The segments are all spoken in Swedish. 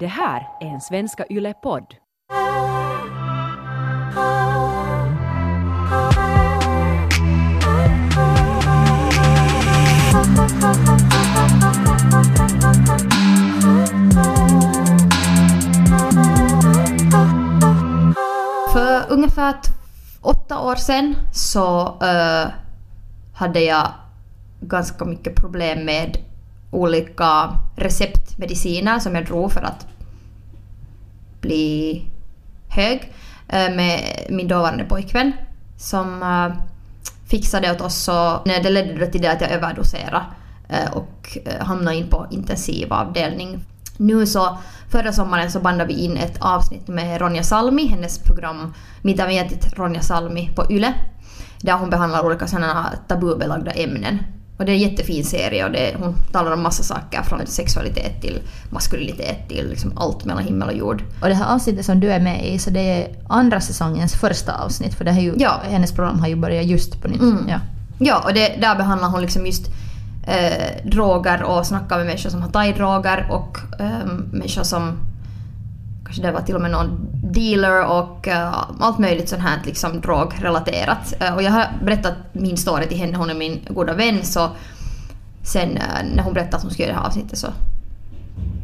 Det här är en Svenska Yle-podd. För ungefär åtta år sedan så uh, hade jag ganska mycket problem med olika receptmediciner som jag drog för att bli hög eh, med min dåvarande pojkvän som eh, fixade åt oss och det ledde till det att jag överdoserade eh, och hamnade in på intensivavdelning. Nu så förra sommaren så bandade vi in ett avsnitt med Ronja Salmi, hennes program Mitä mietit Ronja Salmi på YLE. Där hon behandlar olika sådana tabubelagda ämnen. Och det är en jättefin serie och det, hon talar om massa saker från sexualitet till maskulinitet till liksom allt mellan himmel och jord. Och det här avsnittet som du är med i, så det är andra säsongens första avsnitt för det här ju, Ja. hennes program har ju börjat just på nytt. Mm. Ja. Ja, och det, där behandlar hon liksom just eh, droger och snackar med människor som har tagit droger och eh, människor som kanske det var till och med någon dealer och uh, allt möjligt sånt här liksom drogrelaterat. Uh, och jag har berättat min story till henne, hon är min goda vän så sen uh, när hon berättade att hon skulle göra det här avsnittet så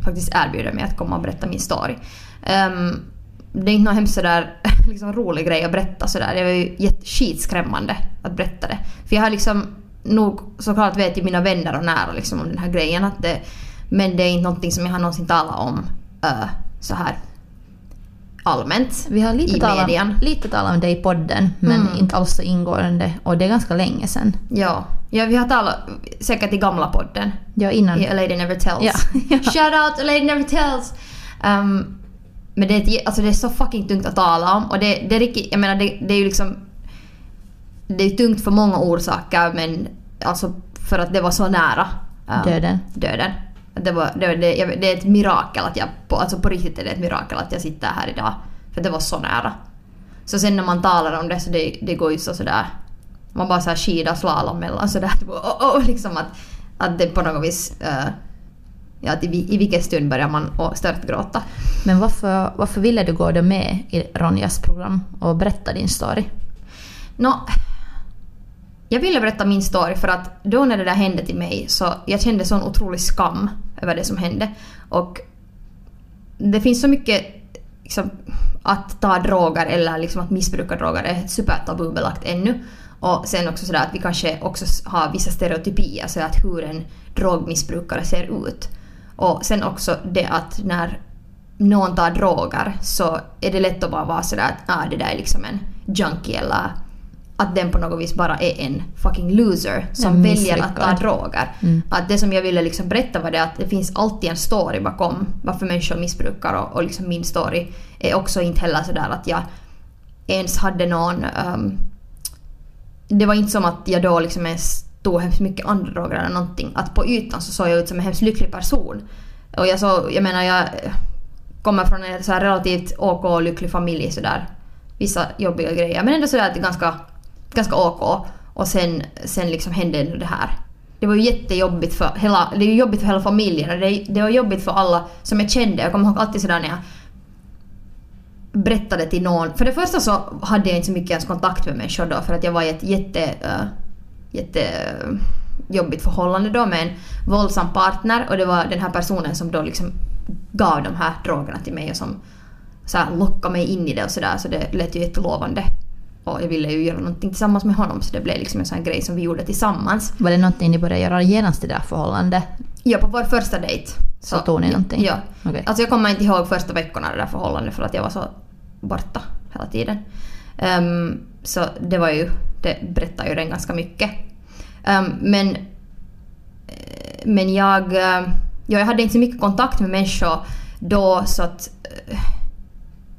faktiskt erbjuder mig att komma och berätta min story. Um, det är inte någon hemskt sådär liksom, rolig grej att berätta sådär. Det var ju jätteskitskrämmande att berätta det. För jag har liksom nog såklart vet ju mina vänner och nära liksom om den här grejen. Att det, men det är inte någonting som jag har någonsin talat om uh, så här allmänt Vi har lite i talat, median. lite talat om det i podden men Mm. inte alls så ingående och det är ganska länge sedan. Ja. ja, vi har talat säkert i gamla podden. Ja, innan. I A Lady Never Tells. Ja. Ja. Shout out A Lady Never Tells! Um, men det är, alltså det är så fucking tungt att tala om och det, det är riktigt, jag menar det, det är ju liksom det är tungt för många orsaker men alltså för att det var så nära um, Döden. döden. Det, var, det, det, det är ett mirakel att jag, på, alltså på riktigt är det ett mirakel att jag sitter här idag. För det var så nära. Så sen när man talar om det så det, det går ju så sådär, man bara såhär skidar slalom mellan sådär, typ, oh, oh, liksom att, att det på något vis, eh, ja att i, i vilken stund börjar man störtgråta. Men varför, varför ville du gå med i Ronjas program och berätta din story? Nå, jag ville berätta min story för att då när det där hände till mig så jag kände sån otrolig skam över det som hände. Och det finns så mycket liksom, att ta droger eller liksom att missbruka droger är supertabubelagt ännu. Och sen också sådär att vi kanske också har vissa stereotypier, så att hur en drogmissbrukare ser ut. Och sen också det att när någon tar droger så är det lätt att bara vara sådär att ah, det där är liksom en junkie eller att den på något vis bara är en fucking loser som väljer att ta droger. Mm. Att det som jag ville liksom berätta var det att det finns alltid en story bakom varför människor missbrukar och, och liksom min story är också inte heller sådär att jag ens hade någon... ehm, det var inte som att jag då liksom ens tog hemskt mycket andra droger eller någonting. Att på ytan så såg jag ut som en hemskt lycklig person. Och jag så, jag menar jag kommer från en så relativt OK lycklig familj sådär. Vissa jobbiga grejer men ändå sådär att ganska, ganska OK. Och sen, sen liksom hände ändå det här. Det var ju jättejobbigt för hela, det är jobbigt för hela familjen och det, det var jobbigt för alla som jag kände. Jag kommer ihåg alltid sådär när jag berättade till någon. För det första så hade jag inte så mycket ens kontakt med människor då för att jag var i ett jätte, uh, jätte uh, jobbigt förhållande då med en våldsam partner och det var den här personen som då liksom gav de här drogerna till mig och som så här lockade mig in i det och sådär så det lät ju jättelovande. Och jag ville ju göra någonting tillsammans med honom så det blev liksom en sån här grej som vi gjorde tillsammans. Var det någonting ni började göra genast i det där förhållandet? Ja, på vår första dejt. Så tog ni någonting? Ja. Okej. Alltså jag kommer inte ihåg första veckorna i det där förhållandet för att jag var så borta hela tiden. Ehm, så det var ju, det berättar ju den ganska mycket. Ehm, men, eh, men jag, eh, ja, jag hade inte så mycket kontakt med människor då så att eh,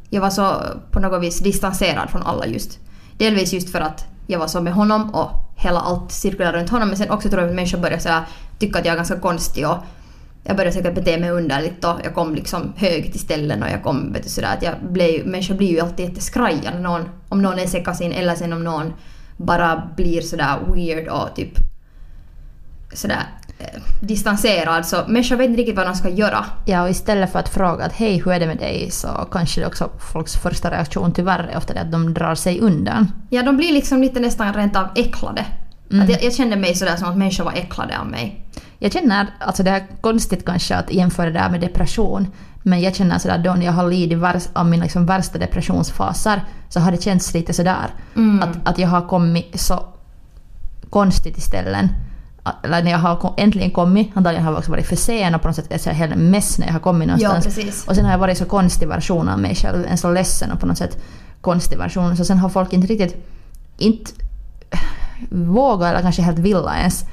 jag var så på något vis distanserad från alla just. Delvis just för att jag var så med honom och hela allt cirkulerade runt honom men sen också tror jag att människor började så här, tycka att jag är ganska konstig och jag började säkert bete mig underligt och jag kom liksom hög till ställen och jag kom vet du, sådär att jag blev människor blir ju alltid jätteskraja när någon, om någon är sekasin eller sen om någon bara blir sådär weird och typ sådär distanserad så människor vet inte riktigt vad de ska göra. Ja, och istället för att fråga att hej, hur är det med dig? Så kanske det också folks första reaktion tyvärr är ofta det att de drar sig undan. Ja, de blir liksom lite nästan rent av äcklade. Att jag, jag kände mig sådär som att människor var äcklade av mig. Jag känner, alltså det är konstigt kanske att jämföra det här med depression, men jag känner sådär då när jag har lidit värst, av mina liksom värsta depressionsfaser så har det känts lite sådär. Att, att jag har kommit så konstigt till ställen. Eller när jag har äntligen kommit, antagligen har jag också varit för sen och på något sätt är det helt mess när jag har kommit någonstans. precis. Och sen har jag varit så konstig version av mig själv, en så ledsen och på något sätt konstig version. Så sen har folk inte riktigt, inte vågat eller kanske helt vilja ens,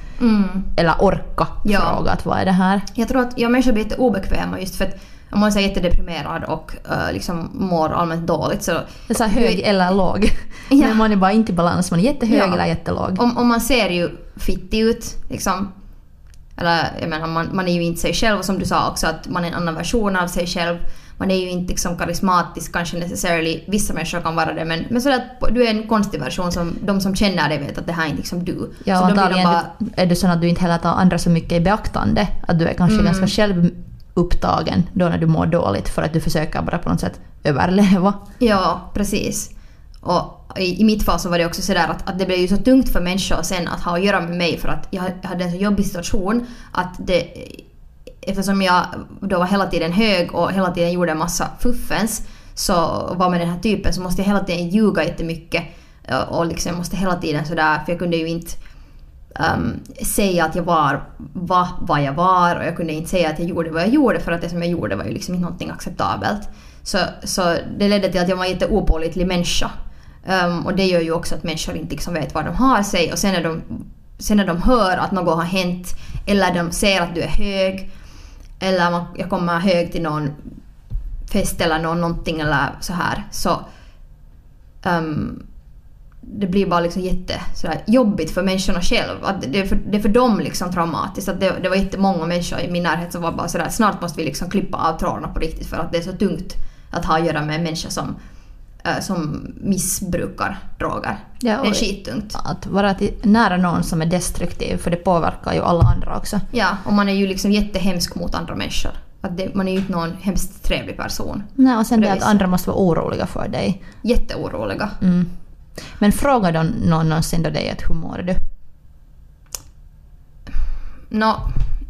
eller orka Ja. fråga att vad är det här? Jag tror att jag människor blir lite obekväma just för att om man är så jättedeprimerad och eh, liksom mår allmänt dåligt så... Det är så hög eller låg. Ja. Men man är bara inte i balans, man är jättehög Ja. eller jättelåg. Om, om man ser ju fittig ut liksom. Eller jag menar man, man är ju inte sig själv och som du sa också att man är en annan version av sig själv. Man är ju inte liksom karismatisk kanske necessarily. Vissa människor kan vara det men, men sådär att du är en konstig version som de som känner dig vet att det här är inte liksom du. Ja, så antagligen bara, är du sån att du inte heller tar andra så mycket i beaktande. Att du är kanske Mm. ganska upptagen då när du mår dåligt för att du försöker bara på något sätt överleva. Ja, precis. Och i, i mitt fall så var det också sådär att, att det blev ju så tungt för människor sen att ha att göra med mig för att jag hade en så jobbig situation att det eftersom jag då var hela tiden hög och hela tiden gjorde en massa fuffens så var med den här typen så måste jag hela tiden ljuga jättemycket eh, och liksom jag måste hela tiden sådär för jag kunde ju inte um, säga att jag var, va, vad jag var och jag kunde inte säga att jag gjorde vad jag gjorde för att det som jag gjorde var ju liksom inte någonting acceptabelt. Så, så det ledde till att jag var en jätteopålitlig människa. Um, och det gör ju också att människor inte liksom vet var de har sig och sen när de, sen när de hör att något har hänt eller de ser att du är hög eller man, jag kommer hög till någon fest eller någon, någonting eller så här så um, det blir bara liksom jätte sådär, jobbigt för människorna själv. Att det, är för, det är för dem liksom traumatiskt. Att det, det var jättemånga människor i min närhet som var bara sådär snart måste vi liksom klippa av trådarna på riktigt för att det är så tungt att ha att göra med en människa som, äh, som missbrukar droger. Ja, det är skittungt. Att vara till, nära någon som är destruktiv, för det påverkar ju alla andra också. Ja, och man är ju liksom jättehemsk mot andra människor. Att det, man är ju inte någon hemskt trevlig person. Nej, och sen det det att andra måste vara oroliga för dig. Jätteoroliga. Mm. Men frågar de någon någonsin då dig att hur mår du? Nå,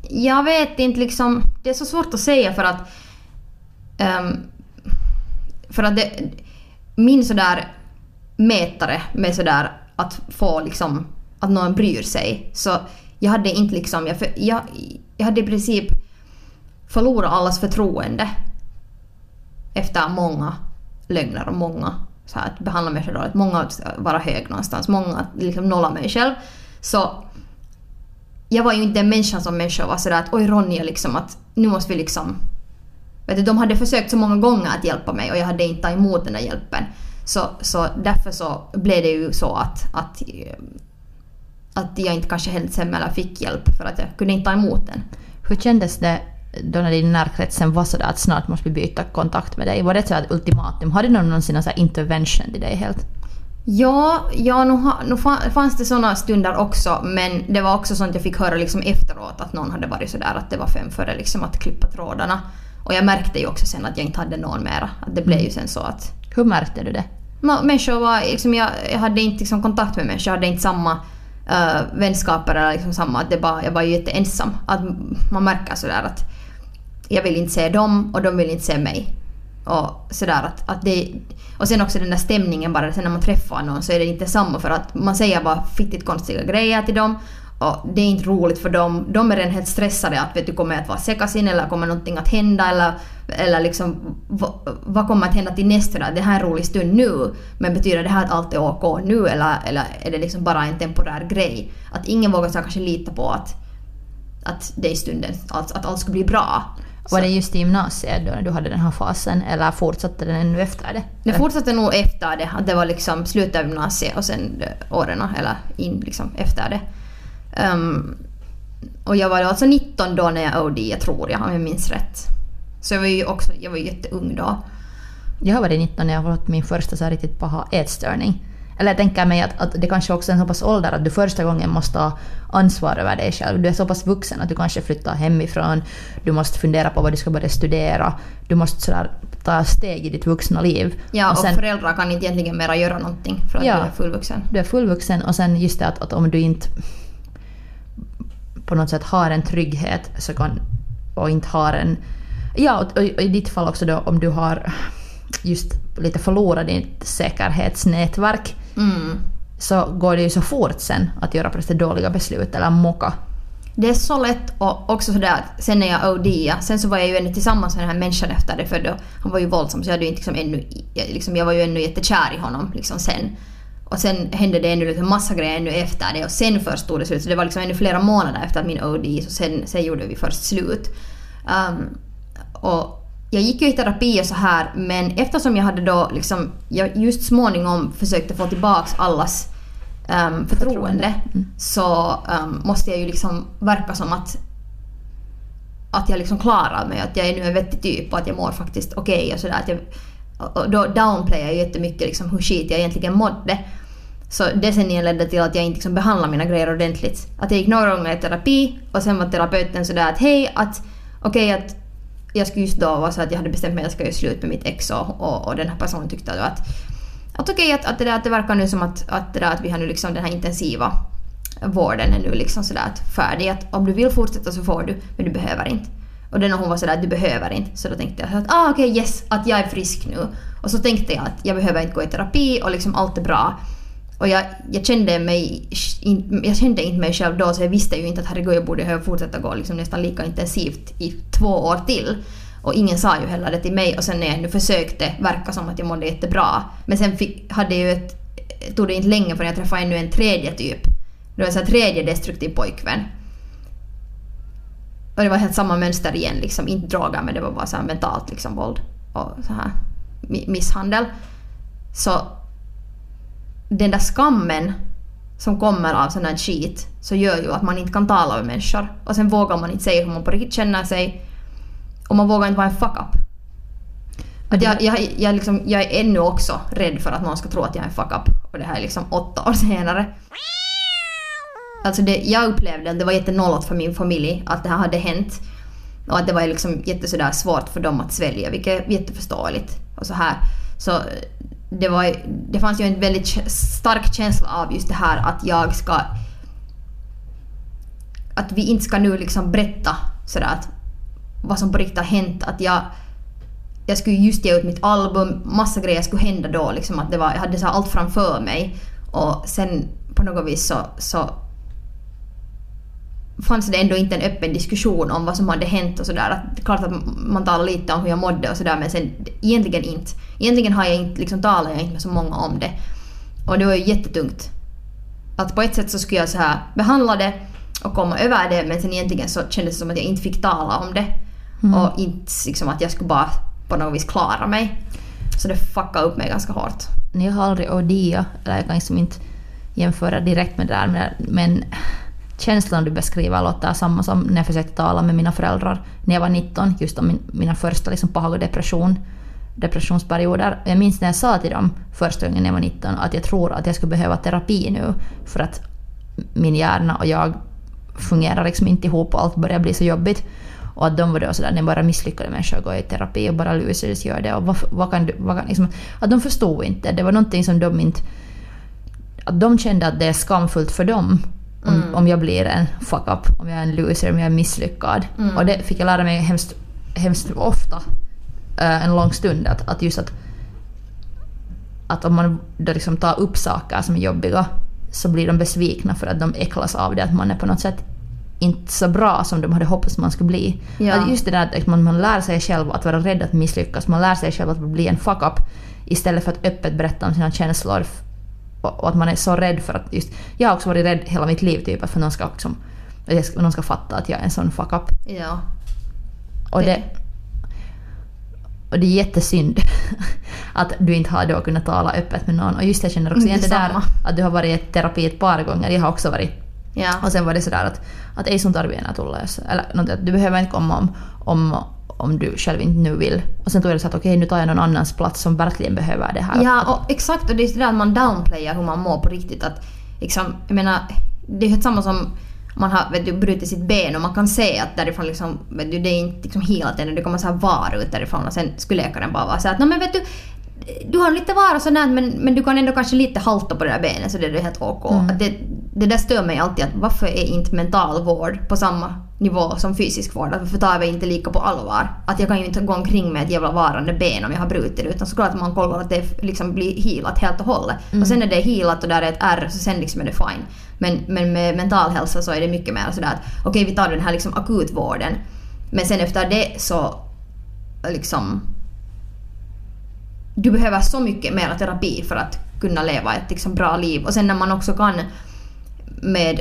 jag vet inte liksom. Det är så svårt att säga för att... Um, för att det, min sådär mätare med sådär att få liksom att någon bryr sig. Så jag hade inte liksom... Jag, jag, jag hade i princip förlorat allas förtroende efter många lögner och många så här, att behandla mig själv dåligt. Många att vara hög någonstans. Många att liksom nolla mig själv. Så jag var ju inte en människa som människa var sådär att oj Ronja liksom att nu måste vi liksom... Vet du, de hade försökt så många gånger att hjälpa mig och jag hade inte tagit emot den där hjälpen. Så, så därför så blev det ju så att, att, eh, att jag inte kanske helt sämre eller fick hjälp för att jag kunde inte ta emot den. Hur kändes det då när din närkretsen var sådär att snart måste vi byta kontakt med dig? Var det ett sådär ultimatum? Hade någon någonsin här intervention till dig helt? Ja, ja nu, nu fa- fanns det såna stunder också men det var också sånt jag fick höra liksom efteråt att någon hade varit sådär att det var fem före liksom att klippa trådarna. Och jag märkte ju också sen att jag inte hade någon mera. Att det blev ju sen så att Hur märkte du det? Människor var liksom, jag, jag hade inte liksom kontakt med människor, jag hade inte samma uh, vänskaper eller liksom samma, att det bara, jag var ju jätteensam. Att man märker sådär att jag vill inte se dem och de vill inte se mig. Och sådär att, att det, och sen också den där stämningen bara, sen när man träffar någon så är det inte samma för att man säger bara fittigt konstiga grejer till dem och det är inte roligt för dem. De är redan helt stressade att vet du kommer jag att vara sekasin eller kommer någonting att hända eller, eller liksom vad, vad kommer att hända till nästa dag? Det här är en rolig stund nu men betyder det här att allt är OK nu eller, eller är det liksom bara en temporär grej? Att ingen vågar så kanske lita på att, att det är stunden, att, att allt ska bli bra. Var Så- det just i gymnasiet då när du hade den här fasen eller fortsatte den ännu efter det? Det fortsatte nog efter det, att det var liksom slutet av gymnasiet och sen åren, eller in liksom efter det. Ehm, och jag var alltså 19 då när jag OD, jag tror jag, om jag minns rätt. Så jag var ju också, jag var jätteung då. Jag har varit 19 när jag fått min första så här riktigt paha ätstörning. Eller jag tänker mig att, att det kanske också är en så pass ålder att du första gången måste ta ansvar över dig själv. Du är så pass vuxen att du kanske flyttar hemifrån, du måste fundera på vad du ska börja studera, du måste sådär ta steg i ditt vuxna liv. Ja, och, sen- föräldrar kan inte egentligen mera göra någonting för att Ja. du är fullvuxen. du är fullvuxen och sen just det att, att om du inte på något sätt har en trygghet så kan, och inte har en... Ja, och, och i ditt fall också då om du har just lite förlorat ditt säkerhetsnätverk Mm. så går det ju så fort sen att göra plötsligt dåliga beslut eller mocka. Det är så lätt och också sådär att sen när jag OD, sen så var jag ju ännu tillsammans med den här människan efter det för då, han var ju våldsam så jag hade ju inte liksom ännu, jag, liksom, jag var ju ännu jättekär i honom liksom sen. Och sen hände det ännu liksom massa grejer ännu efter det och sen först tog det slut så det var liksom ännu flera månader efter min OD så sen, sen gjorde vi först slut. Um, och jag gick ju i terapi och så här men eftersom jag hade då liksom, jag just småningom försökte få tillbaks allas um, förtroende så um, måste jag ju liksom verka som att att jag liksom klarar mig, att jag är nu en vettig typ och att jag mår faktiskt okej och sådär. Att jag, och då downplayar jag jättemycket liksom hur skit jag egentligen mådde. Så det sen igen ledde till att jag inte liksom behandlade mina grejer ordentligt. Att jag gick några gånger i terapi och sen var terapeuten sådär att hej att okej att jag skulle just då vara så att jag hade bestämt mig att jag ska göra slut med mitt ex och, och, och den här personen tyckte då att att okej att, att, det där, att det verkar nu som att, att, det där, att vi har nu liksom den här intensiva vården är nu liksom sådär att färdig. Att om du vill fortsätta så får du, men du behöver inte. Och den och hon var sådär att du behöver inte. Så då tänkte jag att ah okej yes, att jag är frisk nu. Och så tänkte jag att jag behöver inte gå i terapi och liksom allt är bra. Och jag, jag, kände mig, in, jag kände inte mig själv då så jag visste ju inte att herregud jag borde fortsätta gå liksom nästan lika intensivt i två år till. Och ingen sa ju heller det till mig och sen när jag nu försökte verka som att jag mådde jättebra. Men sen fick, hade jag ju ett, tog det inte länge förrän jag träffade ännu en tredje typ. Det var en sån tredje destruktiv pojkvän. Och det var helt samma mönster igen, liksom. inte droger men det var bara så här mentalt liksom, våld och så här misshandel. Så den där skammen som kommer av sån här skit så gör ju att man inte kan tala med människor. Och sen vågar man inte säga hur man på riktigt känner sig. Och man vågar inte vara en fuck-up. Att jag, jag, jag, liksom, jag är ännu också rädd för att någon ska tro att jag är en fuck-up. Och det här är liksom åtta år senare. Alltså det, jag upplevde att det var jättenollat för min familj att det här hade hänt. Och att det var liksom jättesådär svårt för dem att svälja, vilket är jätteförståeligt. Och så här. Så det, var, det fanns ju en väldigt stark känsla av just det här att jag ska... Att vi inte ska nu liksom berätta sådär att vad som på riktigt har hänt. Att jag, jag skulle just ge ut mitt album, massa grejer skulle hända då. Liksom att det var, jag hade så allt framför mig. Och sen på något vis så, så fanns det ändå inte en öppen diskussion om vad som hade hänt och sådär. Klart att man talar lite om hur jag mådde och sådär men sen egentligen inte. Egentligen har jag inte, liksom, talar jag inte med så många om det. Och det var ju jättetungt. Att på ett sätt så skulle jag så här behandla det och komma över det men sen egentligen så kändes det som att jag inte fick tala om det. Och inte liksom att jag skulle bara på något vis klara mig. Så det fuckade upp mig ganska hårt. Jag har aldrig ODA, eller jag kan liksom inte jämföra direkt med det där, men känslan du beskriver låter samma som när jag försökte tala med mina föräldrar när jag var 19, just om min, mina första liksom pah och depression, depressionsperioder. Jag minns när jag sa till dem första gången när jag var 19 att jag tror att jag skulle behöva terapi nu för att min hjärna och jag fungerar liksom inte ihop och allt börjar bli så jobbigt. Och att de var då sådär, ni bara misslyckade människor går i terapi och bara losers gör det. Och vad, vad kan du, vad kan, liksom, att de förstod inte. Det var någonting som de inte... Att de kände att det är skamfullt för dem om, om jag blir en fuck-up, om jag är en loser, om jag är misslyckad. Och det fick jag lära mig hemskt, hemskt ofta eh, en lång stund. Att, att just att, att om man då liksom tar upp saker som är jobbiga så blir de besvikna för att de äcklas av det. Att man är på något sätt inte så bra som de hade hoppats man skulle bli. Ja. Att just det där att man, man lär sig själv att vara rädd att misslyckas. Man lär sig själv att bli en fuck-up istället för att öppet berätta om sina känslor. Och, att man är så rädd för att just... Jag har också varit rädd hela mitt liv typ för att någon ska, liksom, att jag ska, någon ska fatta att jag är en sån fuck-up. Ja. Och Det- det, och det är jättesynd att du inte har då kunnat tala öppet med någon. Och just jag känner också igen det där detsamma. att du har varit i terapi ett par gånger. Jag har också varit. Ja. Och sen var det sådär att, att ei sun tarvii enää tulla. Jos, att du behöver inte komma om, om, om du själv inte nu vill. Och sen tror jag det så att okej, nu tar jag någon annans plats som verkligen behöver det här. Ja, och exakt. Och det är det att man downplayar hur man mår på riktigt. Att, liksom, jag menar, det är helt samma som man har vet du, brutit sitt ben och man kan se att därifrån liksom, vet du, det är inte liksom helat ännu, det kommer så här var ut därifrån och sen skulle läkaren bara vara så att men vet du, du har lite var och sådär men, men du kan ändå kanske lite halta på det där benet så det är helt OK. Mm. Det, det där stör mig alltid att varför är inte mental vård på samma nivå som fysisk vård? Att Varför tar vi inte lika på allvar? Att jag kan ju inte gå omkring med ett jävla varande ben om jag har brutit det utan såklart man kollar att det liksom blir healat helt och hållet. Och sen är det healat och där är ett R så sen liksom är det fine. Men, men med mental hälsa så är det mycket mer sådär att okej vi tar den här liksom akutvården men sen efter det så liksom du behöver så mycket mer terapi för att kunna leva ett liksom bra liv. Och sen när man också kan med,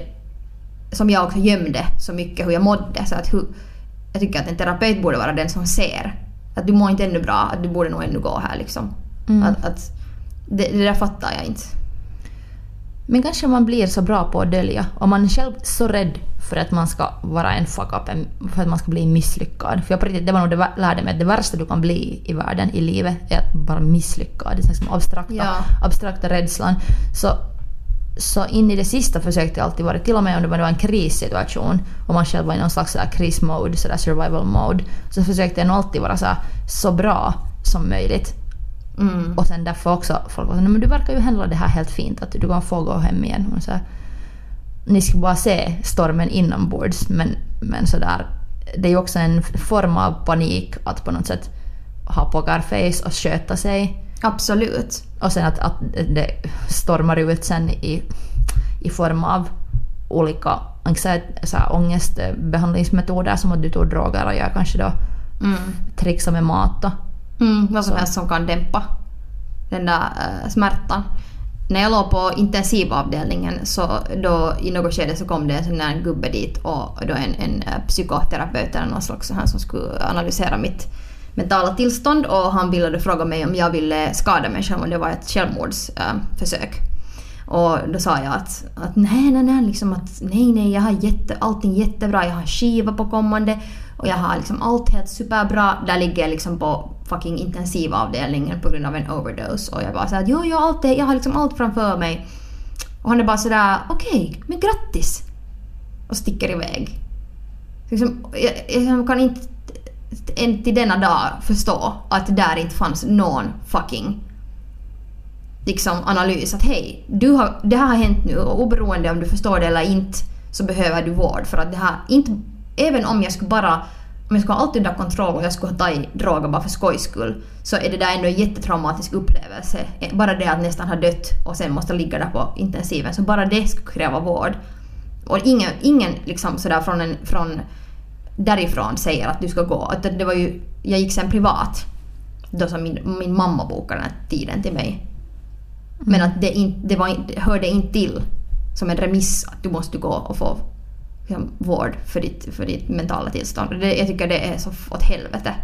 som jag också gömde så mycket hur jag mådde. Så att hur, jag tycker att en terapeut borde vara den som ser att du mår inte ännu bra, att du borde nog ännu gå här liksom. Mm. Att, att, det, det där fattar jag inte. Men kanske man blir så bra på att dölja och man är själv så rädd för att man ska vara en fuck-up, en- för att man ska bli misslyckad. För jag på riktigt, det var nog det lärde mig att det värsta du kan bli i världen, i livet, är att vara misslyckad. Det är liksom abstrakta, Ja. abstrakta rädslan. Så, så in i det sista försökte jag alltid vara, till och med om det var en krissituation och man själv var i någon slags krismode, survival mode, så försökte jag nog alltid vara så, här, så bra som möjligt. Mm. Och sen därför också folk var så, "Nej, men du verkar ju handla det här helt fint, att du kan få gå hem igen. Och så här, ni ska bara se stormen inombords men, men sådär, det är ju också en form av panik att på något sätt ha pokerface och sköta sig. Absolut. Och sen att, att det stormar ut sen i, i form av olika så här, ångestbehandlingsmetoder som att du tog droger och jag kanske då Mm. trixar med mat. Då. Mm, vad som Så. helst som kan dämpa den där eh, smärtan. När jag låg på intensivavdelningen så då i något skede så kom det en sån där gubbe dit och då en, en eh, psykoterapeut eller någon slags här som skulle analysera mitt mentala tillstånd och han ville då fråga mig om jag ville skada mig själv om det var ett självmordsförsök. Och då sa jag att, att nej, nej, nej, liksom att nej, nej, jag har jätte, allting jättebra, jag har skiva på kommande och jag har liksom allt helt superbra. Där ligger jag liksom på fucking intensivavdelningen på grund av en overdose och jag bara såhär, jo, jag har allt, jag har liksom allt framför mig. Och han är bara sådär, okej, men grattis! Och sticker iväg. Liksom, jag, jag kan inte än till denna dag förstå att det där inte fanns någon fucking liksom analys att hej, du har, det här har hänt nu och oberoende om du förstår det eller inte så behöver du vård för att det här inte, även om jag skulle bara om jag skulle ha allt under kontroll och jag skulle ha tagit droger bara för skojs skull så är det där ändå en jättetraumatisk upplevelse. Eh, bara det att nästan ha dött och sen måste ligga där på intensiven så bara det skulle kräva vård. Och ingen, ingen liksom sådär från, en, från därifrån säger att du ska gå. Utan det var ju, jag gick sen privat. Då som min, min mamma bokade den här tiden till mig. Men att det, in, det, var, det hörde inte till som en remiss att du måste gå och få liksom, vård för ditt, för ditt mentala tillstånd. Det, jag tycker det är så åt helvete.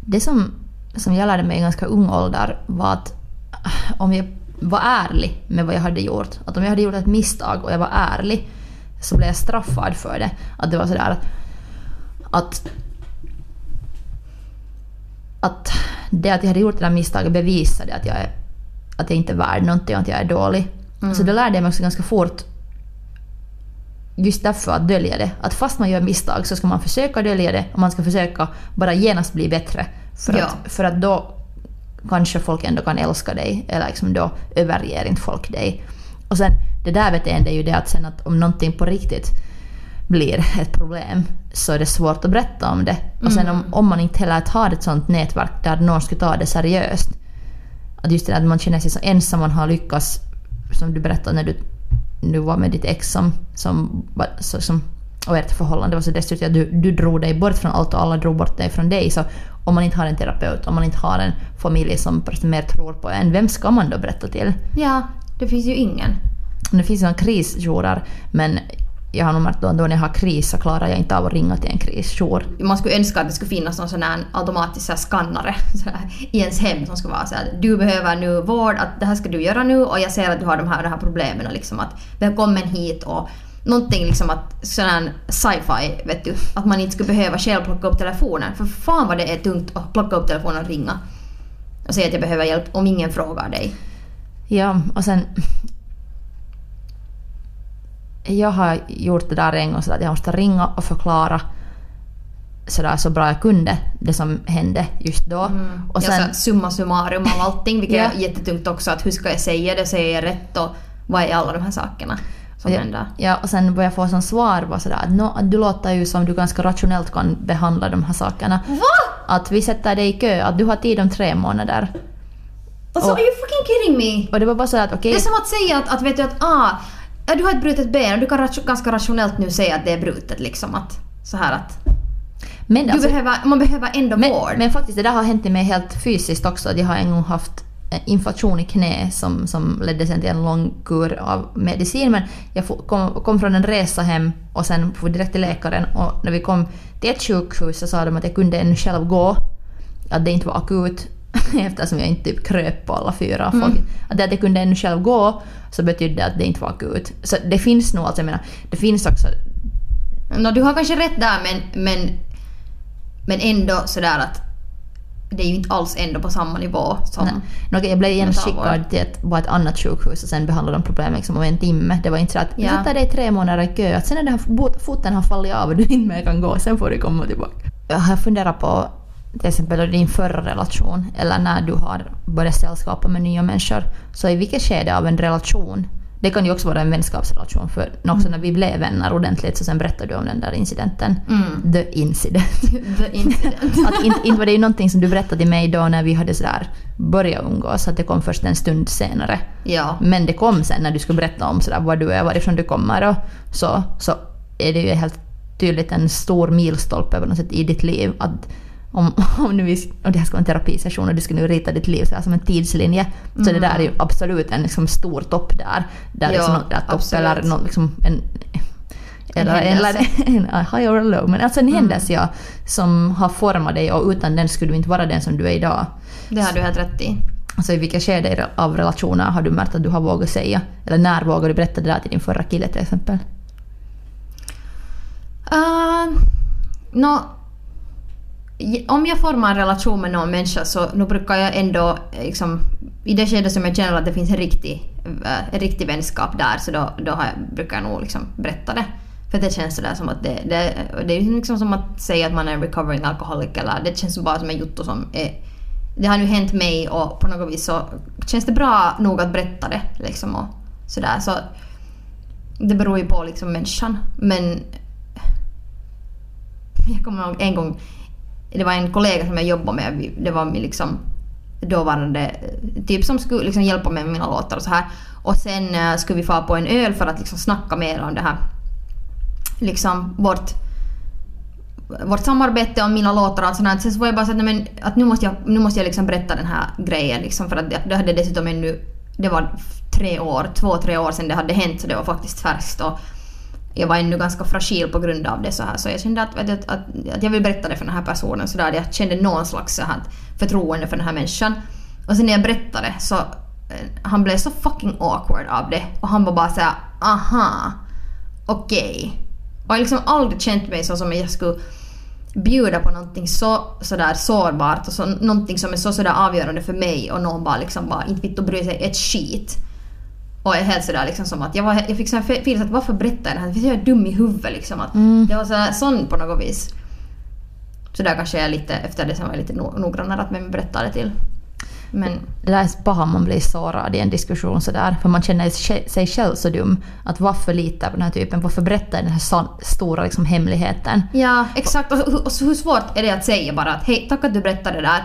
Det som, som jag lärde mig i ganska ung ålder var att om jag var ärlig med vad jag hade gjort, att om jag hade gjort ett misstag och jag var ärlig så blev jag straffad för det. Att det var sådär att, att att det att jag hade gjort det där misstaget bevisade att jag, är, att jag inte är värd någonting och att jag är dålig. Så det lärde jag mig också ganska fort just därför att dölja det. Att fast man gör misstag så ska man försöka dölja det och man ska försöka bara genast bli bättre. För, Ja. att, för att då kanske folk ändå kan älska dig eller liksom då överger inte folk dig. Och sen det där beteendet är ju det att sen att om någonting på riktigt blir ett problem så är det svårt att berätta om det. Och sen om, om man inte heller har ett sånt nätverk där någon ska ta det seriöst. Att just det där att man känner sig så ensam, man har lyckats, som du berättade när du, du var med ditt ex som, som, så, som och ert förhållande var så destruktivt att du, du drog dig bort från allt och alla drog bort dig från dig. Så om man inte har en terapeut, om man inte har en familj som mer tror på en, vem ska man då berätta till? Ja, det finns ju ingen. Det finns ju krisjourer men jag har nog märkt då, när jag har kris så klarar jag inte av att ringa till en krisjour. Man skulle önska att det skulle finnas någon sån här automatisk så här skannare så här, i ens hem som skulle vara så här, du behöver nu vård, att det här ska du göra nu och jag ser att du har de här, de här problemen och liksom att välkommen hit och någonting liksom att sån här sci-fi, vet du, att man inte skulle behöva själv plocka upp telefonen. För fan vad det är tungt att plocka upp telefonen och ringa. Och säga att jag behöver hjälp om ingen frågar dig. Ja, och sen... Jag har gjort det där en gång så att jag måste ringa och förklara sådär så bra jag kunde det som hände just då. Och Och sen, sen, summa summarum av allting, vilket Ja. är jättetungt också. Att hur ska jag säga det, säger jag rätt och vad är alla de här sakerna som ja, händer? ja, och sen vad jag får som svar var sådär att "Nå, du låter ju som du ganska rationellt kan behandla de här sakerna. Va? Att vi sätter dig i kö, att du har tid om tre månader. Alltså, Och- are you fucking kidding me? Och det var bara sådär att okej, Det är som att säga att, att vet du att ah, ja, du har ett brutet ben och du kan ganska rationellt nu säga att det är brutet liksom. Att, så här att men, alltså, behöver, man behöver ändå men, vård. men faktiskt det där har hänt mig helt fysiskt också. Jag har en gång haft eh, infektion i knä som, som ledde sen till en lång kur av medicin. Men jag kom, kom från en resa hem och sen for direkt till läkaren och när vi kom till ett sjukhus så sa de att jag kunde ännu själv gå. Att det inte var akut eftersom jag inte typ kröp på alla fyra. Folk, att det att jag kunde ännu själv gå så betydde att det inte var akut. Så det finns nog, alltså jag menar, det finns också Nå, du har kanske rätt där men, men, men ändå sådär att det är ju inte alls ändå på samma nivå som... Nej. Okej, jag blev igen Mentalvård. skickad till ett, bara ett annat sjukhus och sen behandlade de problemet liksom om en timme. Det var inte så att Ja. sätter dig tre månader i kö, att sen när den här fot- foten har fallit av och du inte mer kan gå, sen får du komma tillbaka. Jag har funderat på till exempel din förra relation eller när du har börjat sällskapa med nya människor. Så i vilket skede av en relation, det kan ju också vara en vänskapsrelation för också när vi blev vänner ordentligt så sen berättade du om den där incidenten. Mm. The incident. The incident. att inte, inte var det ju någonting som du berättade till mig då när vi hade sådär börjat umgås, att det kom först en stund senare. ja. Men det kom sen när du skulle berätta om sådär vad du är, varifrån du kommer och så, så är det ju helt tydligt en stor milstolpe på något sätt i ditt liv. Att om, om, nu vi, och det här ska vara en terapisession och du ska nu rita ditt liv så här som en tidslinje, så det där är ju absolut en liksom stor topp där. där Ja, liksom där topp eller något, liksom en eller, eller händelse. en high or low, men alltså en händelse ja, som har format dig och utan den skulle du inte vara den som du är idag. Det har du helt rätt i. Alltså i vilka skede av relationer har du märkt att du har vågat säga? Eller när vågade du berätta det där till din förra kille till exempel? Uh, nå, j- om jag formar en relation med någon människa så nu brukar jag ändå eh, liksom, i det skede som jag känner att det finns en riktig, eh, en riktig vänskap där så då, då har jag, brukar jag nog liksom berätta det. För det känns sådär som att det, det, det är liksom som att säga att man är en recovering alkoholic eller det känns bara som en jotto som är det har nu hänt mig och på något vis så känns det bra nog att berätta det. Liksom och sådär. Så det beror ju på liksom människan. Men jag kommer ihåg en gång, det var en kollega som jag jobbade med, det var min liksom dåvarande typ som skulle liksom hjälpa mig med mina låtar och så här. Och sen eh, skulle vi få på en öl för att liksom snacka mer om det här. Liksom vårt, vårt samarbete om mina låtar och allt sånt. Sen så var jag bara så att, men, att nu måste jag, nu måste jag liksom berätta den här grejen liksom för att det, det hade dessutom ännu, det var tre år, två, tre år sedan det hade hänt så det var faktiskt färskt. Och, jag var ännu ganska fragil på grund av det så här så jag kände att, att, att, att jag vill berätta det för den här personen så där jag kände någon slags så här förtroende för den här människan. Och sen när jag berättade så eh, han blev så fucking awkward av det och han var bara så här, aha, okej. Och jag har liksom aldrig känt mig så som att jag skulle bjuda på någonting så sådär sårbart och så, någonting som är så sådär avgörande för mig och någon bara liksom bara inte vitt och bry sig ett skit. Och är helt sådär liksom som att jag, var, jag fick sån här feeling att varför berättar jag det här? Jag är dum i huvudet liksom. Att Det var sådär, sån på något vis. Så där kanske jag lite, efter det som var jag lite no- noggrannare att vem jag berättar det till. Men Det där är bara man blir sårad i en diskussion sådär. För man känner sig- själv så dum. Att varför lita på den här typen? Varför berätta den här stora liksom, hemligheten? ja, exakt. Och, och, och hur svårt är det att säga bara att hej, tack att du berättade det där.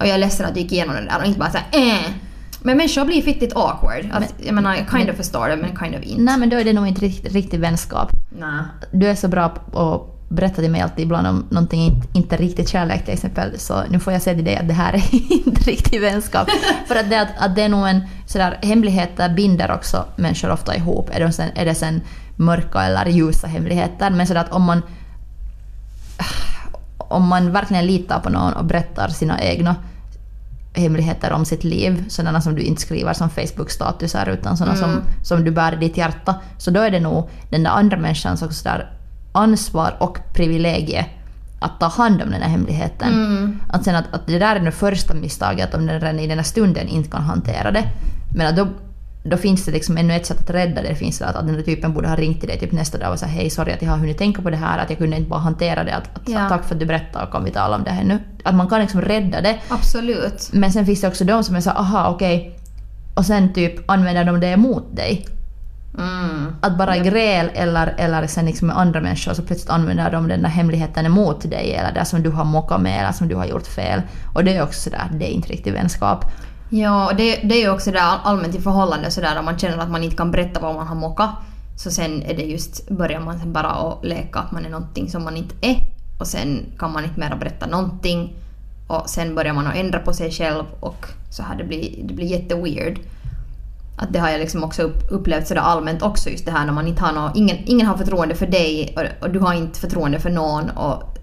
Och jag är ledsen att du gick igenom det där och inte bara såhär äh. Men människor blir fittigt awkward. Att, jag menar, jag kind of förstår det men kind of inte. Nej men då är det nog inte riktigt, riktig vänskap. Nej. Du är så bra på att berätta till mig alltid ibland om någonting inte, inte riktigt kärlek till exempel. Så nu får jag säga till dig att det här är inte riktig vänskap. För att det, att, att det är nog en sådär, hemligheter binder också människor ofta ihop. Är det sen, är det sen mörka eller ljusa hemligheter. Men sådär att om man om man verkligen litar på någon och berättar sina egna hemligheter om sitt liv, sådana som du inte skriver som Facebook-statusar utan sådana som, som du bär i ditt hjärta, så då är det nog den där andra människans också där ansvar och privilegie att ta hand om den här hemligheten. Att, sen att, att det där är det första misstaget, om den redan i den här stunden inte kan hantera det. Men att då, då finns det liksom ännu ett sätt att rädda det. Det finns att, att den där typen borde ha ringt till dig typ nästa dag och sagt hej sorry att jag har hunnit tänka på det här, att jag kunde inte bara hantera det. Att, att, Ja. Tack för att du berättade kan vi tala om det här nu. Att man kan liksom rädda det. Absolut. Men sen finns det också de som är så aha okej. Och sen typ använder de det emot dig. Mm. Att bara gräl eller, eller sen liksom med andra människor så plötsligt använder de den där hemligheten emot dig eller det som du har mockat med eller som du har gjort fel. Och det är också sådär, det är inte riktigt vänskap. Ja, och det, det är ju också där allmänt i förhållande sådär om man känner att man inte kan berätta vad man har mockat. Så sen är det just, börjar man sen bara att leka att man är någonting som man inte är. Och sen kan man inte mera berätta någonting. Och sen börjar man att ändra på sig själv och så här det blir, det blir jätteweird. Att det har jag liksom också upplevt sådär allmänt också just det här när man inte har någon, ingen, ingen har förtroende för dig och, och du har inte förtroende för någon och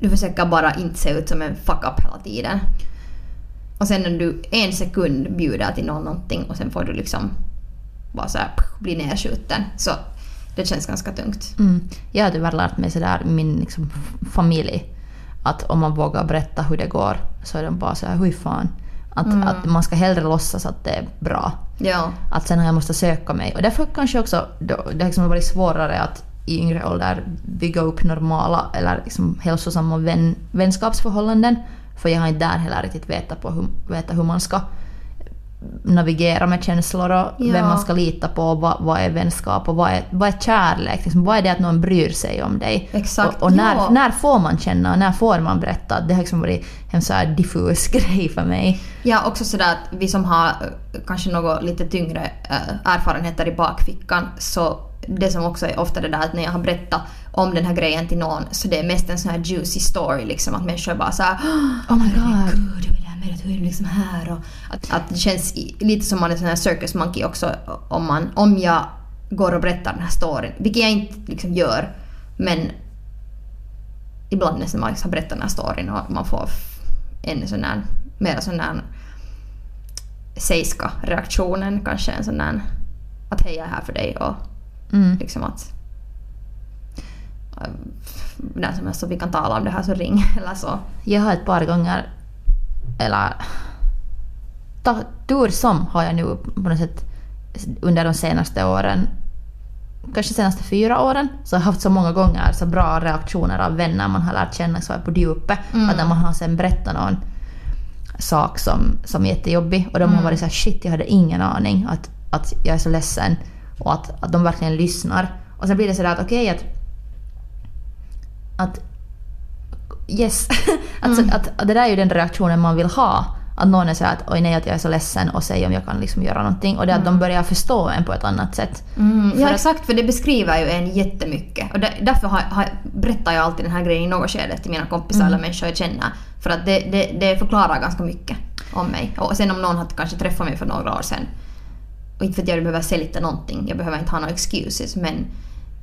du försöker bara inte se ut som en fuck-up hela tiden. Och sen när du en sekund bjuder till någon någonting och sen får du liksom bara så här, bli nedskjuten. Så det känns ganska tungt. Mm. Jag har tyvärr lärt mig sådär min liksom, familj att om man vågar berätta hur det går så är de bara såhär, hur fan. Att, att man ska hellre låtsas att det är bra. Ja. Att sen har jag måste söka mig. Och därför kanske också det har liksom varit svårare att i yngre ålder bygga upp normala eller liksom hälsosamma vän, vänskapsförhållanden. För jag har inte där heller riktigt vetat, på hur, vetat hur man ska navigera med känslor och Ja. vem man ska lita på, vad, vad är vänskap och vad är, vad är kärlek? Liksom, vad är det att någon bryr sig om dig? Exakt, Och, och när, ja. när får man känna och när får man berätta? Det har liksom varit en så här diffus grej för mig. Ja, också sådär att vi som har eh, kanske något lite tyngre eh, erfarenheter i bakfickan så det som också är ofta det där att när jag har berättat om den här grejen till någon så det är mest en sån här juicy story liksom att människor bara såhär Oh my god. Hur är det här med det? Hur är det liksom här? Och att, att det känns lite som man är sån här circus monkey också om, man, om jag går och berättar den här storyn. Vilket jag inte liksom gör. Men ibland när man liksom berättar den här storyn och man får en sån här, mer sån här seiska reaktionen kanske en sån där att hej jag är här för dig och Mm. liksom att äh, när som helst så vi kan tala om det här så ring eller så. Jag har ett par gånger, eller ta, tur som har jag nu på något sätt under de senaste åren, kanske senaste fyra åren, så har jag haft så många gånger så bra reaktioner av vänner man har lärt känna så här på djupet. Att när man har sen berättat någon sak som, som är jättejobbig och de har varit så här shit jag hade ingen aning att, att jag är så ledsen och att, att de verkligen lyssnar. Och sen blir det sådär att okej att, att Yes. alltså, att, att det där är ju den reaktionen man vill ha. Att någon är så att oj nej att jag är så ledsen och säger om jag kan liksom göra någonting. Och det är att de börjar förstå en på ett annat sätt. Mm, ja att- exakt, för det beskriver ju en jättemycket. Och där, därför har, har, berättar jag alltid den här grejen i något skede till mina kompisar eller människor jag känner. För att det, det, det förklarar ganska mycket om mig. Och sen om någon har kanske träffat mig för några år sedan. Och inte för att jag behöver sälja någonting, jag behöver inte ha några excuses men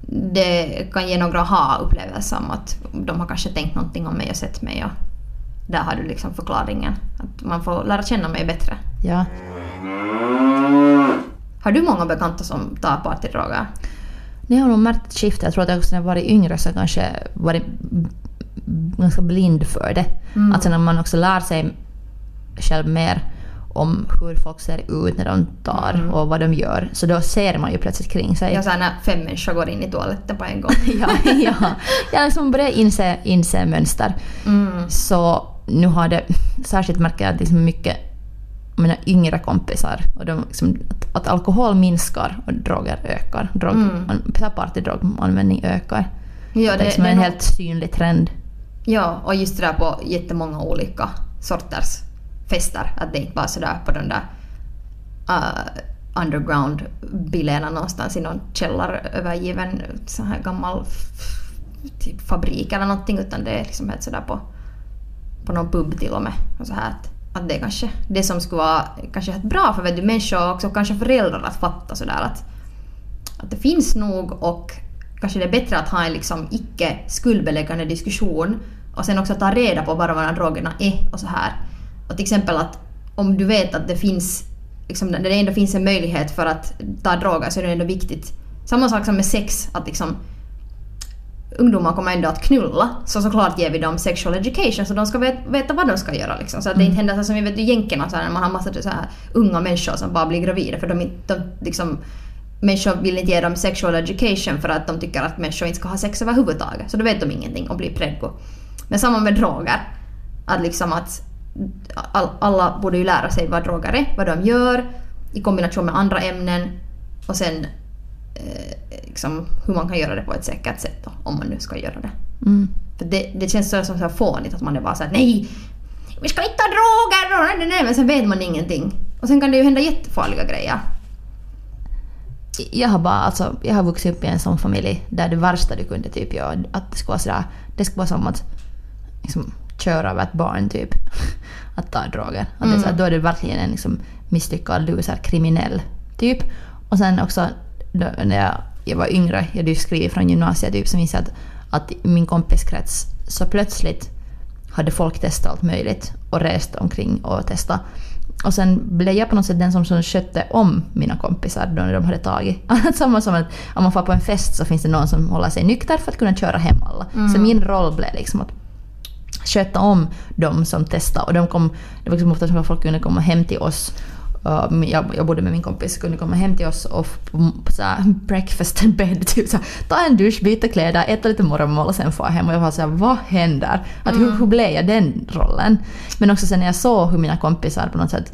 det kan ge några aha-upplevelser om att de har kanske tänkt någonting om mig och sett mig och där har du liksom förklaringen. Att man får lära känna mig bättre. Ja. Har du många bekanta som tar partydroger? Har jag nog märkt ett skifte. Jag tror att jag också när jag varit yngre så har kanske varit ganska blind för det. Mm. Att sen när man också lär sig själv mer om hur folk ser ut när de tar och vad de gör. Så då ser man ju plötsligt kring sig. Jag sa när fem människor går in i toaletten på en gång. ja, ja. Jag liksom börjar inse, inse mönster. Mm. Så nu har det, särskilt jag att liksom mycket mina yngre kompisar, och de, liksom, att, att alkohol minskar och droger ökar. Drog, Mm. an, partydroganvändning ökar. Ja, det är det, liksom det är en nog- helt synlig trend. ja, och just det där på jättemånga olika sorters fester. Att det inte bara sådär på de där uh, underground bilarna någonstans i någon källarövergiven sån här gammal typ fabrik eller någonting utan det är liksom helt sådär på, på någon pub till och med. Och så här att, att det är kanske det som skulle vara kanske helt bra för vet du, människor och också kanske föräldrar att fatta sådär att, att det finns nog och kanske det är bättre att ha en liksom icke skuldbeläggande diskussion och sen också ta reda på bara vad de här drogerna är och så här. Och till exempel att om du vet att det finns, liksom, när det ändå finns en möjlighet för att ta droger så är det ändå viktigt. Samma sak som med sex, att liksom ungdomar kommer ändå att knulla, så såklart ger vi dem sexual education så de ska vet, veta vad de ska göra. Liksom. Så att det inte händer så som vi vet i jänkerna så här, när man har massa så här, unga människor som bara blir gravida för de, de liksom, människor vill inte ge dem sexual education för att de tycker att människor inte ska ha sex överhuvudtaget. Så då vet de ingenting och blir predgo. Men samma med droger. Att liksom att all, alla borde ju lära sig vad droger är, vad de gör i kombination med andra ämnen och sen eh, liksom, hur man kan göra det på ett säkert sätt då, om man nu ska göra det. Mm. För det, det känns så, så, så här fånigt att man är bara såhär nej, vi ska inte ta droger, nej, nej, men sen vet man ingenting. Och sen kan det ju hända jättefarliga grejer. Jag har bara alltså, jag har vuxit upp i en sån familj där det värsta du kunde typ göra, att det skulle vara sådär, det skulle vara som att liksom, köra över ett barn typ. Att ta droger. Att det är såhär, då är du verkligen en liksom, misslyckad loser, kriminell typ. Och sen också då, när jag, jag var yngre, jag hade ju skrivit från gymnasiet typ, så minns jag att, att min kompiskrets så plötsligt hade folk testat allt möjligt och rest omkring och testat. Och sen blev jag på något sätt den som, som skötte om mina kompisar då när de hade tagit. Samma som att om man får på en fest så finns det någon som håller sig nykter för att kunna köra hem alla. Så min roll blev liksom att sköta om de som testade. Och de kom, det var liksom ofta som att folk kunde komma hem till oss. Uh, jag, jag bodde med min kompis, kunde komma hem till oss och så här breakfast and bed, typ så här, ta en dusch, byta kläder, äta lite morgonmål och sen få hem. Och jag var såhär, vad händer? Att, hur, hur blev jag den rollen? Men också sen när jag såg hur mina kompisar på något sätt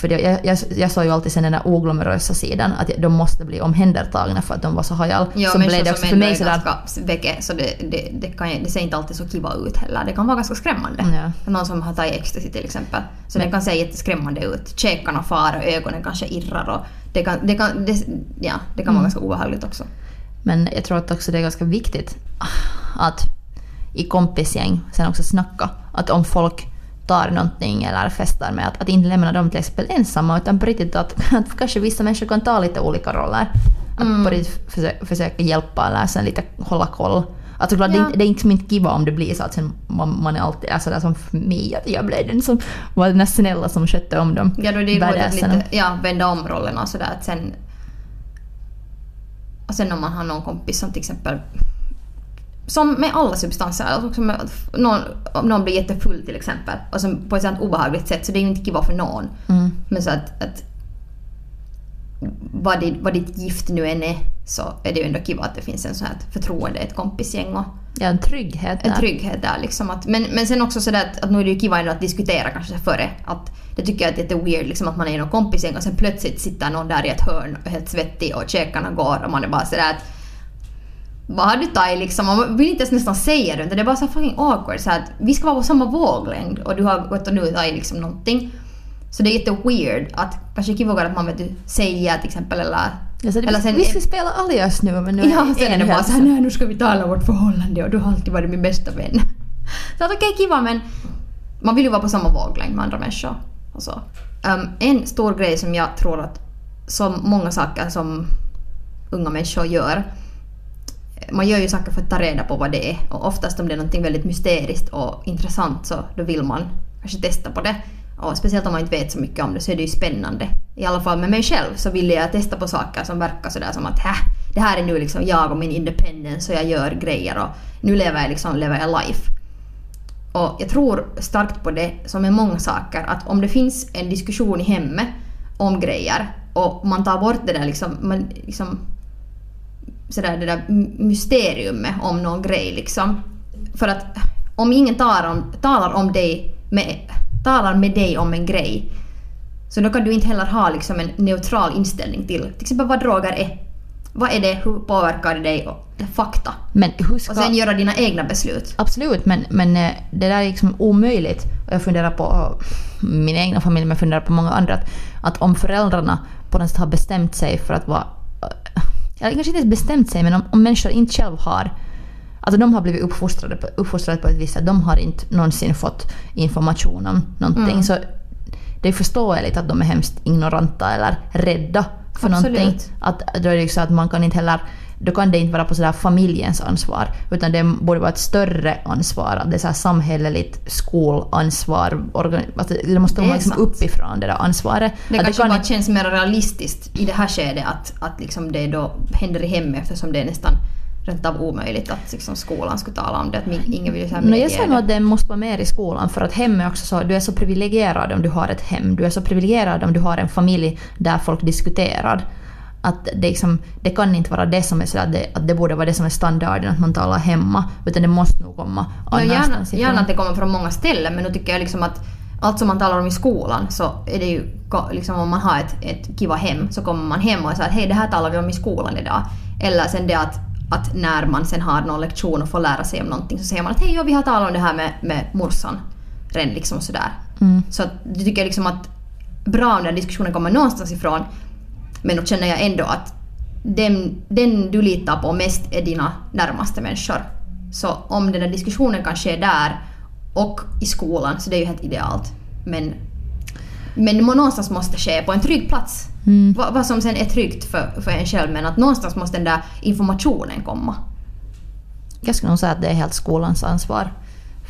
för det, jag, jag, jag såg ju alltid sen den där oglamorösa sidan, att de måste bli omhändertagna för att de var så hajal. Ja, så blev det också för mig är sådär... ganska väcke, så det, det, det, kan, det ser inte alltid så kiva ut heller. Det kan vara ganska skrämmande. Ja. Någon som har tagit ecstasy till exempel. Så Men- det kan se jätteskrämmande ut. Käkarna far och ögonen kanske irrar och det kan, det kan, det, ja, det kan vara Mm. ganska obehagligt också. Men jag tror att också det är ganska viktigt att i kompisgäng sen också snacka. Att om folk tar någonting eller festar med att, att inte lämna dem till exempel ensamma utan på riktigt att, att kanske vissa människor kan ta lite olika roller. Att på riktigt försöka, försöka hjälpa eller sen lite hålla koll. Att såklart, det, är Ja. inte, det är inte, kiva om det blir så att sen man, man är alltid är sådär som för mig, att jag blev den som var den snälla som skötte om dem. Ja, då är det ju roligt att lite, ja, vända om rollerna sådär att sen... Och sen om man har någon kompis som till exempel... Som med alla substanser, alltså med, någon, om någon blir jättefull till exempel och som på ett sånt obehagligt sätt så det är ju inte kiva för någon. Mm. Men så att, att vad, ditt, vad ditt gift nu än är så är det ju ändå kiva att det finns en sån här förtroende, ett kompisgäng och Ja, en trygghet en där. trygghet där liksom. Att, men, men sen också sådär att, att nu är det ju kiva ändå att diskutera kanske före. Att, det tycker jag att det är weird liksom att man är i någon kompisgäng och sen plötsligt sitter någon där i ett hörn helt svettig och käkarna går och man är bara sådär att vad har du tagit liksom? Man vill inte ens nästan säga det det är bara så fucking awkward så att vi ska vara på samma våglängd och du har gått och nu tagit liksom någonting. Så det är jätteweird att kanske kivare att man vet du säger till exempel eller Ja, så det, eller sen- vi ska spela alias nu men nu Ja, sen är det bara såhär, nej nu ska vi tala om vårt förhållande och du har alltid varit min bästa vän. Så att okej, kiva men man vill ju vara på samma våglängd med andra människor. Och så. Um, en stor grej som jag tror att, som många saker som unga människor gör, man gör ju saker för att ta reda på vad det är och oftast om det är något väldigt mysteriskt och intressant så då vill man kanske testa på det. Och speciellt om man inte vet så mycket om det så är det ju spännande. I alla fall med mig själv så ville jag testa på saker som verkar sådär som att Hä, det här är nu liksom jag och min independence och jag gör grejer och nu lever jag liksom lever jag life. Och jag tror starkt på det som är många saker att om det finns en diskussion i hemmet om grejer och man tar bort det där liksom, man liksom sådär det där mysteriumet om någon grej liksom. För att om ingen talar om, talar om dig med, talar med dig om en grej så då kan du inte heller ha liksom en neutral inställning till till exempel vad droger är. Vad är det, hur påverkar det dig? Och fakta. Men hur ska... Och sen göra dina egna beslut. Absolut, men, men eh, det där är liksom omöjligt. Och jag funderar på eh, min egna familj, men jag funderar på många andra. Att, att om föräldrarna på något sätt har bestämt sig för att vara... Eller kanske inte ens bestämt sig, men om, om människor inte själv har... Alltså de har blivit uppfostrade på, uppfostrade på ett visst sätt. De har inte någonsin fått information om någonting. Mm. Så det är förståeligt att de är hemskt ignoranta eller rädda för Absolut. någonting. Att, då är det ju så att man kan inte heller då kan det inte vara på sådär familjens ansvar, utan det borde vara ett större ansvar, att det är så samhälleligt skolansvar, alltså det måste Det komma liksom uppifrån det där ansvaret. Det Att kanske kan bara känns mer realistiskt i det här skedet att, att liksom det då händer i hemmet eftersom det är nästan rent av omöjligt att liksom skolan skulle tala om det. Att ingen vill säga No, jag säger det. nog att det måste vara mer i skolan för att hem är också så, du är så privilegierad om du har ett hem. Du är så privilegierad om du har en familj där folk diskuterar. Att det, liksom, det kan inte vara det som är att det, att det borde vara det som är standarden, att man talar hemma. Utan det måste nog komma gärna, annanstans ifrån. gärna att det kommer från många ställen men nu tycker jag liksom att allt som man talar om i skolan så är det ju liksom om man har ett, ett kiva hem så kommer man hem och säger att hej det här talar vi om i skolan idag. Eller sen det att, att när man sen har någon lektion och får lära sig om någonting så säger man att hej ja, vi har talat om det här med, med morsan. Redan liksom sådär. Mm. Så att, jag tycker liksom att bra om den diskussionen kommer någonstans ifrån. Men då känner jag ändå att den, den du litar på mest är dina närmaste människor. Så om den där diskussionen kan ske där och i skolan så det är ju helt idealt. Men, men det någonstans måste ske på en trygg plats. Mm. Vad, vad som sen är tryggt för, för en själv men att någonstans måste den där informationen komma. Jag skulle nog säga att det är helt skolans ansvar.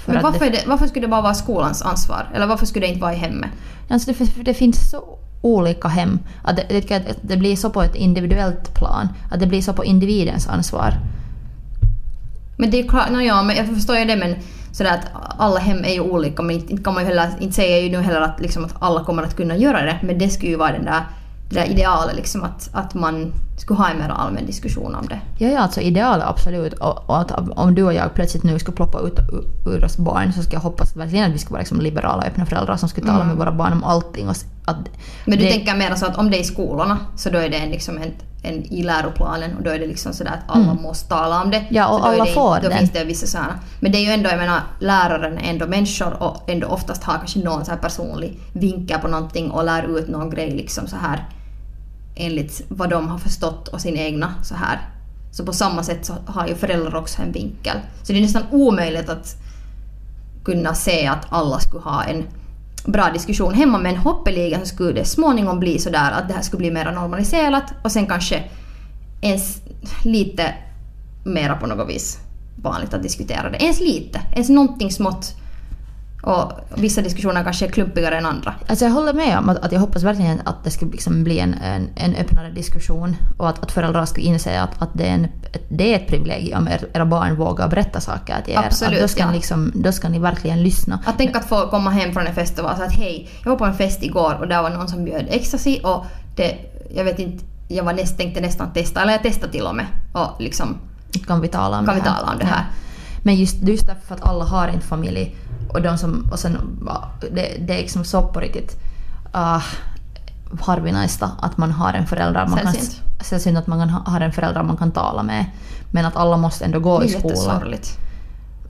Men varför, det, varför skulle det bara vara skolans ansvar? Eller varför skulle det inte vara i hemmet? Alltså det, för det finns så olika hem. Att det, det, att det blir så på ett individuellt plan. Att det blir så på individens ansvar. Men det är klart, no, ja, men jag förstår ju det men sådär att alla hem är ju olika men inte, inte kan man ju heller, inte säger jag ju nu heller att, liksom, att alla kommer att kunna göra det men det skulle ju vara den där, det där idealet liksom att, att man skulle ha en mer allmän diskussion om det. Ja, ja, alltså idealet absolut. Och, och att om du och jag plötsligt nu skulle ploppa ut ur, oss barn så ska jag hoppas verkligen att vi skulle vara liksom liberala öppna föräldrar som skulle tala med våra barn om allting. Och att Men du det, tänker mer så att om det är i skolorna så då är det liksom en, en i läroplanen och då är det liksom sådär att alla måste tala om det. Ja, och alla det, får Då den. finns det vissa sådana. Men det är ju ändå, jag menar, läraren är ändå människor och ändå oftast har kanske någon så personlig vinkel på någonting och lär ut någon grej liksom så här enligt vad de har förstått och sin egna så här. Så på samma sätt så har ju föräldrar också en vinkel. Så det är nästan omöjligt att kunna se att alla skulle ha en bra diskussion hemma men hoppeligen så skulle det småningom bli så där att det här skulle bli mer normaliserat och sen kanske ens lite mera på något vis vanligt att diskutera det. Ens lite, ens någonting smått. Och vissa diskussioner kanske är klumpigare än andra. Alltså jag håller med om att, att jag hoppas verkligen att det ska liksom bli en, en, en öppnare diskussion och att, att föräldrar ska inse att, att det, är en, ett, det är ett privilegium om er, era barn vågar berätta saker till er. Absolut, att då, ska ja. ni liksom, då ska ni verkligen lyssna. Att tänka att få komma hem från en fest och vara så att hej, jag var på en fest igår och där var någon som bjöd ecstasy och det, jag vet inte, jag var näst, tänkte nästan testa, eller jag testade till och med. Och liksom, Kan vi tala om Kan det vi här? tala om det här? Men just, just därför att alla har en familj och de som, och sen, det, det är liksom så på riktigt uh, harvinaista att man har en förälder man Sällsynt. kan, sällsynt att man kan ha har en förälder man kan tala med. Men att alla måste ändå gå det i skolan. jättesorgligt.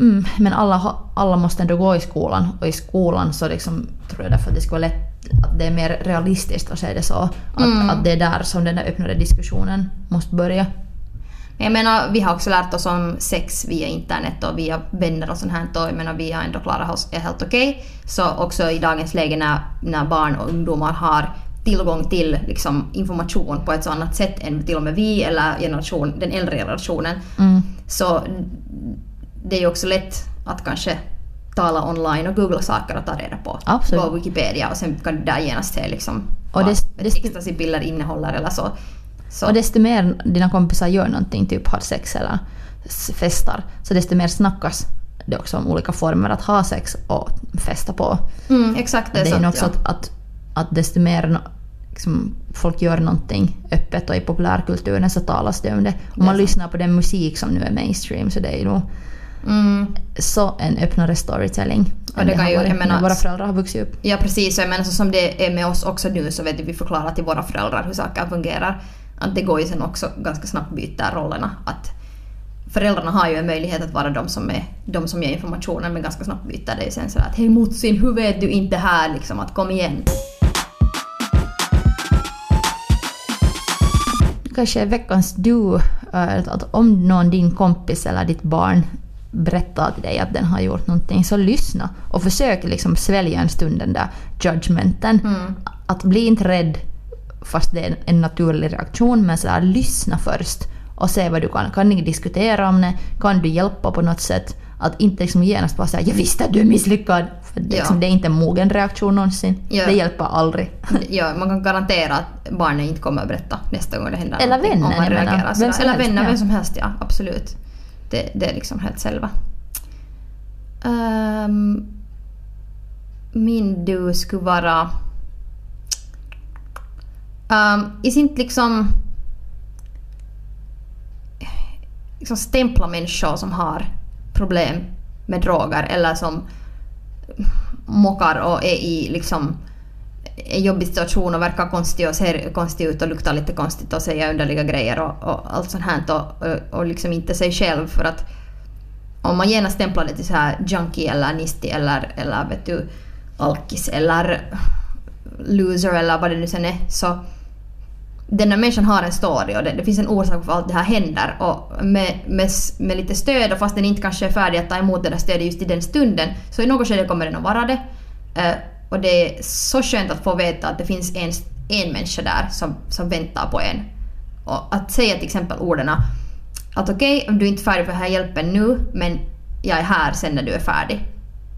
Mm, men alla, alla måste ändå gå i skolan och i skolan så liksom, tror jag därför att det skulle vara lätt att det är mer realistiskt att säga det så. Att, Mm. att det är där som den där öppnade diskussionen måste börja. Jag menar, vi har också lärt oss om sex via internet och via vänner och sånt här. Och jag menar, vi har ändå klarat oss är helt okej. Så också i dagens läge när, när barn och ungdomar har tillgång till liksom, information på ett så annat sätt än till och med vi eller generation, den äldre generationen. Mm. Så det är ju också lätt att kanske tala online och googla saker och ta reda på. Absolut. På Wikipedia och sen kan du där genast se liksom Och vad det- det- ecstasy-piller innehåller eller så. Så. Och desto mer dina kompisar gör någonting, typ har sex eller festar, så desto mer snackas det också om olika former att ha sex och festa på. mm, exakt, det är, Det är sant, också ja. att, att, att desto mer liksom, folk gör någonting öppet och i populärkulturen så talas det om det. Om man lyssnar på den musik som nu är mainstream så det är ju nog Mm. så en öppnare storytelling. Och det kan har ju- jag menar- våra föräldrar har vuxit upp. Ja precis, och jag menar så som det är med oss också nu så vet vi förklarar till våra föräldrar hur saker fungerar. Att det går ju sen också ganska snabbt byta rollerna. Att föräldrarna har ju en möjlighet att vara de som, är, de som ger informationen men ganska snabbt byter det ju sen sådär att hej motsin, hur vet du inte här liksom att kom igen. Kanske veckans du, eh, att, att om någon din kompis eller ditt barn berättar till dig att den har gjort någonting så lyssna och försök liksom svälja en stund den där judgmenten. Mm. Att bli inte rädd fast det är en naturlig reaktion men sådär lyssna först och se vad du kan. Kan ni diskutera om det? Kan du hjälpa på något sätt? Att inte liksom genast bara säga ”jag visste att du är misslyckad”. För det, Ja. liksom, det är inte en mogen reaktion någonsin. Ja. Det hjälper aldrig. Ja, man kan garantera att barnet inte kommer att berätta nästa gång det händer Eller vännen, Om man reagerar Vem Eller vänner, ja. vem som helst, ja. Absolut. Det, det är liksom helt själva. Um, min du skulle vara... Um, is inte liksom... liksom stämpla människor som har problem med droger eller som mockar och är i liksom en jobbig situation och verkar konstig och ser konstig ut och luktar lite konstigt och säger underliga grejer och, och allt sånt här och, och, och liksom inte sig själv för att om man genast stämplar det till så här junkie eller nisti eller, eller vet du alkis eller loser eller vad det nu sen är så den här människan har en story och det, det finns en orsak varför allt det här händer och med, med, med lite stöd och fast den inte kanske är färdig att ta emot det där stödet just i den stunden så i något skede kommer den att vara det. Uh, och det är så skönt att få veta att det finns en, en människa där som, som väntar på en. Och att säga till exempel orden att okej, om du är inte är färdig för den här hjälpen nu men jag är här sen när du är färdig.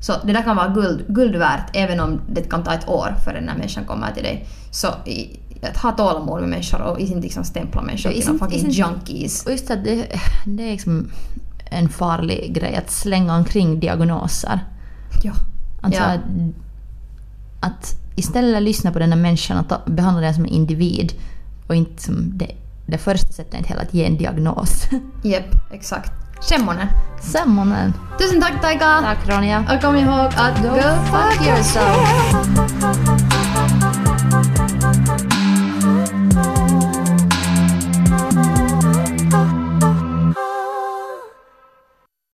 Så det där kan vara guld, guld värt även om det kan ta ett år för den här människan kommer till dig. Så i, att ha tålamod med människor och inte liksom stämpla människor till någon fucking isn't- junkies. Och just att det, det är liksom en farlig grej att slänga omkring diagnoser. Ja. Alltså Ja. att, att istället lyssna på den här människan och ta, behandla den som en individ och inte som det, det första sättet är inte heller att ge en diagnos. Jep, exakt. Semmonen. Semmonen. Tusen tack Taika! Tack Ronja. Och kom ihåg att go fuck yourself!